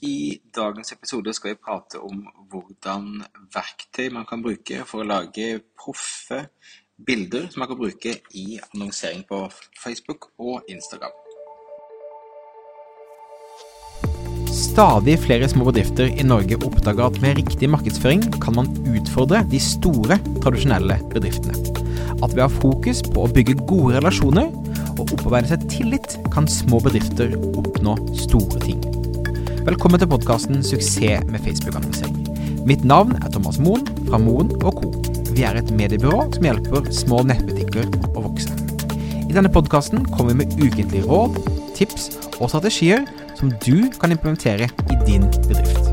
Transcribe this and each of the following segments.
I dagens episode skal vi prate om hvordan verktøy man kan bruke for å lage proffe bilder som man kan bruke i annonsering på Facebook og Instagram. Stadig flere små bedrifter i Norge oppdager at med riktig markedsføring kan man utfordre de store, tradisjonelle bedriftene. At ved å ha fokus på å bygge gode relasjoner og opparbeide seg tillit, kan små bedrifter oppnå store ting. Velkommen til podkasten 'Suksess med Facebook-annonsering'. Mitt navn er Thomas Moen fra Moen Co. Vi er et mediebyrå som hjelper små nettbutikker å vokse. I denne podkasten kommer vi med ukentlige råd, tips og strategier som du kan implementere i din bedrift.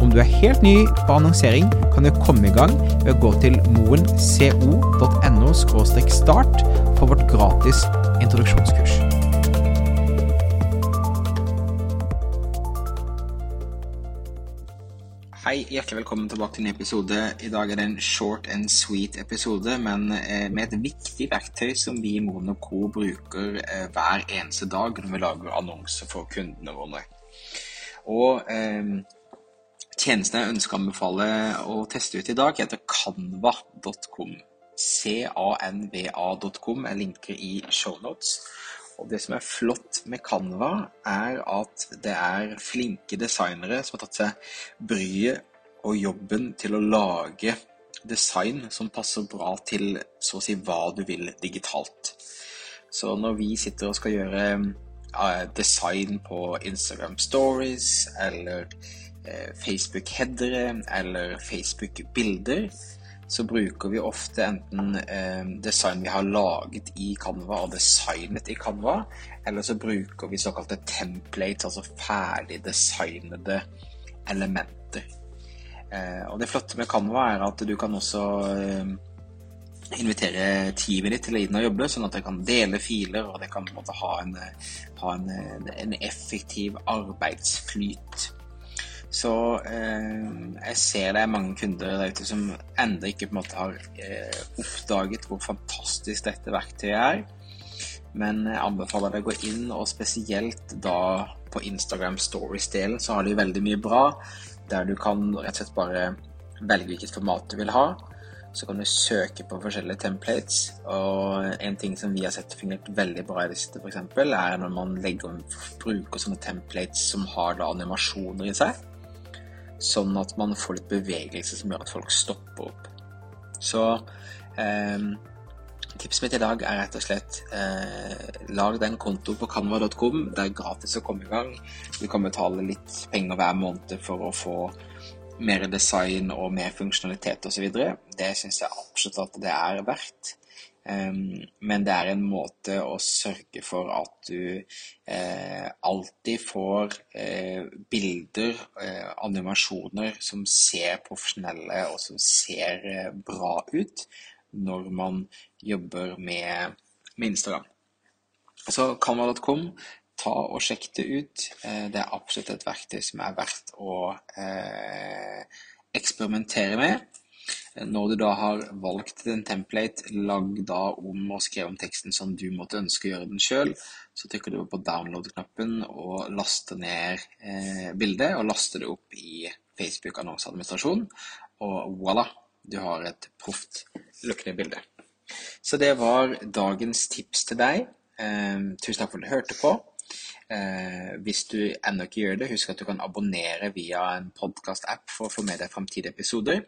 Om du er helt ny på annonsering, kan du komme i gang ved å gå til moenco.no start for vårt gratis introduksjonskurs. Hei, hjertelig velkommen tilbake til en episode. I dag er det en short and sweet episode, men eh, med et viktig verktøy som vi i Mono Co bruker eh, hver eneste dag når vi lager annonser for kundene våre. Og eh, tjenesten jeg ønsker å anbefale å teste ut i dag, heter canva.com. C-a-n-v-a.com. Jeg linker i shownotes. Og det som er flott med Canva, er at det er flinke designere som har tatt seg bryet og jobben til å lage design som passer bra til så å si hva du vil digitalt. Så når vi sitter og skal gjøre design på Instagram Stories eller uh, Facebook-headere eller Facebook-bilder, så bruker vi ofte enten eh, design vi har laget i Canva og designet i Canva, eller så bruker vi såkalte templates, altså ferdig designede elementer. Eh, og det flotte med Canva er at du kan også eh, invitere teamet ditt til å inn og jobbe, sånn at jeg kan dele filer, og det kan på en måte ha en, ha en, en effektiv arbeidsflyt. Så eh, jeg ser det er mange kunder der ute som ennå ikke på en måte har eh, oppdaget hvor fantastisk dette verktøyet er. Men jeg anbefaler deg å gå inn, og spesielt da på Instagram Stories-delen så har de veldig mye bra, der du kan rett og slett bare velge hvilket format du vil ha. Så kan du søke på forskjellige templates, og en ting som vi har sett fungert veldig bra i det siste, f.eks., er når man legger, bruker sånne templates som har da animasjoner i seg sånn at man får litt bevegelse som gjør at folk stopper opp. Så eh, tipset mitt i dag er rett og slett eh, lag den kontoen på canva.com. Det er gratis å komme i gang. Du kan betale litt penger hver måned for å få mer design og mer funksjonalitet osv. Det syns jeg absolutt at det er verdt. Um, men det er en måte å sørge for at du eh, alltid får eh, bilder, eh, animasjoner, som ser profesjonelle og som ser bra ut når man jobber med, med. Så canva.com, ta og sjekk det ut. Det er absolutt et verktøy som er verdt å eksperimentere med. Når du da har valgt en template, lag da om og skrev om teksten som du måtte ønske å gjøre den sjøl, så trykker du på download-knappen og laster ned eh, bildet, og laster det opp i Facebook annonseadministrasjon, og voilà, du har et proft lukkende bilde. Så det var dagens tips til deg. Eh, tusen takk for at du hørte på. Eh, hvis du ennå ikke gjør det, husk at du kan abonnere via en podkast-app for å få med deg framtidige episoder.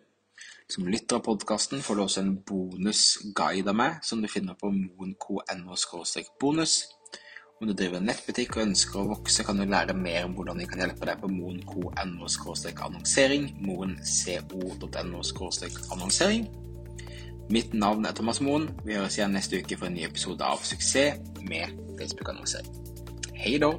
Som lytter av podkasten får du også en bonusguide av meg, som du finner på moenco.no bonus. Om du driver en nettbutikk og ønsker å vokse, kan du lære mer om hvordan vi kan hjelpe deg på moen.no annonsering, moenco.no annonsering. Mitt navn er Thomas Moen. Vi høres igjen neste uke for en ny episode av Suksess med Facebook-annonsering. Hei da!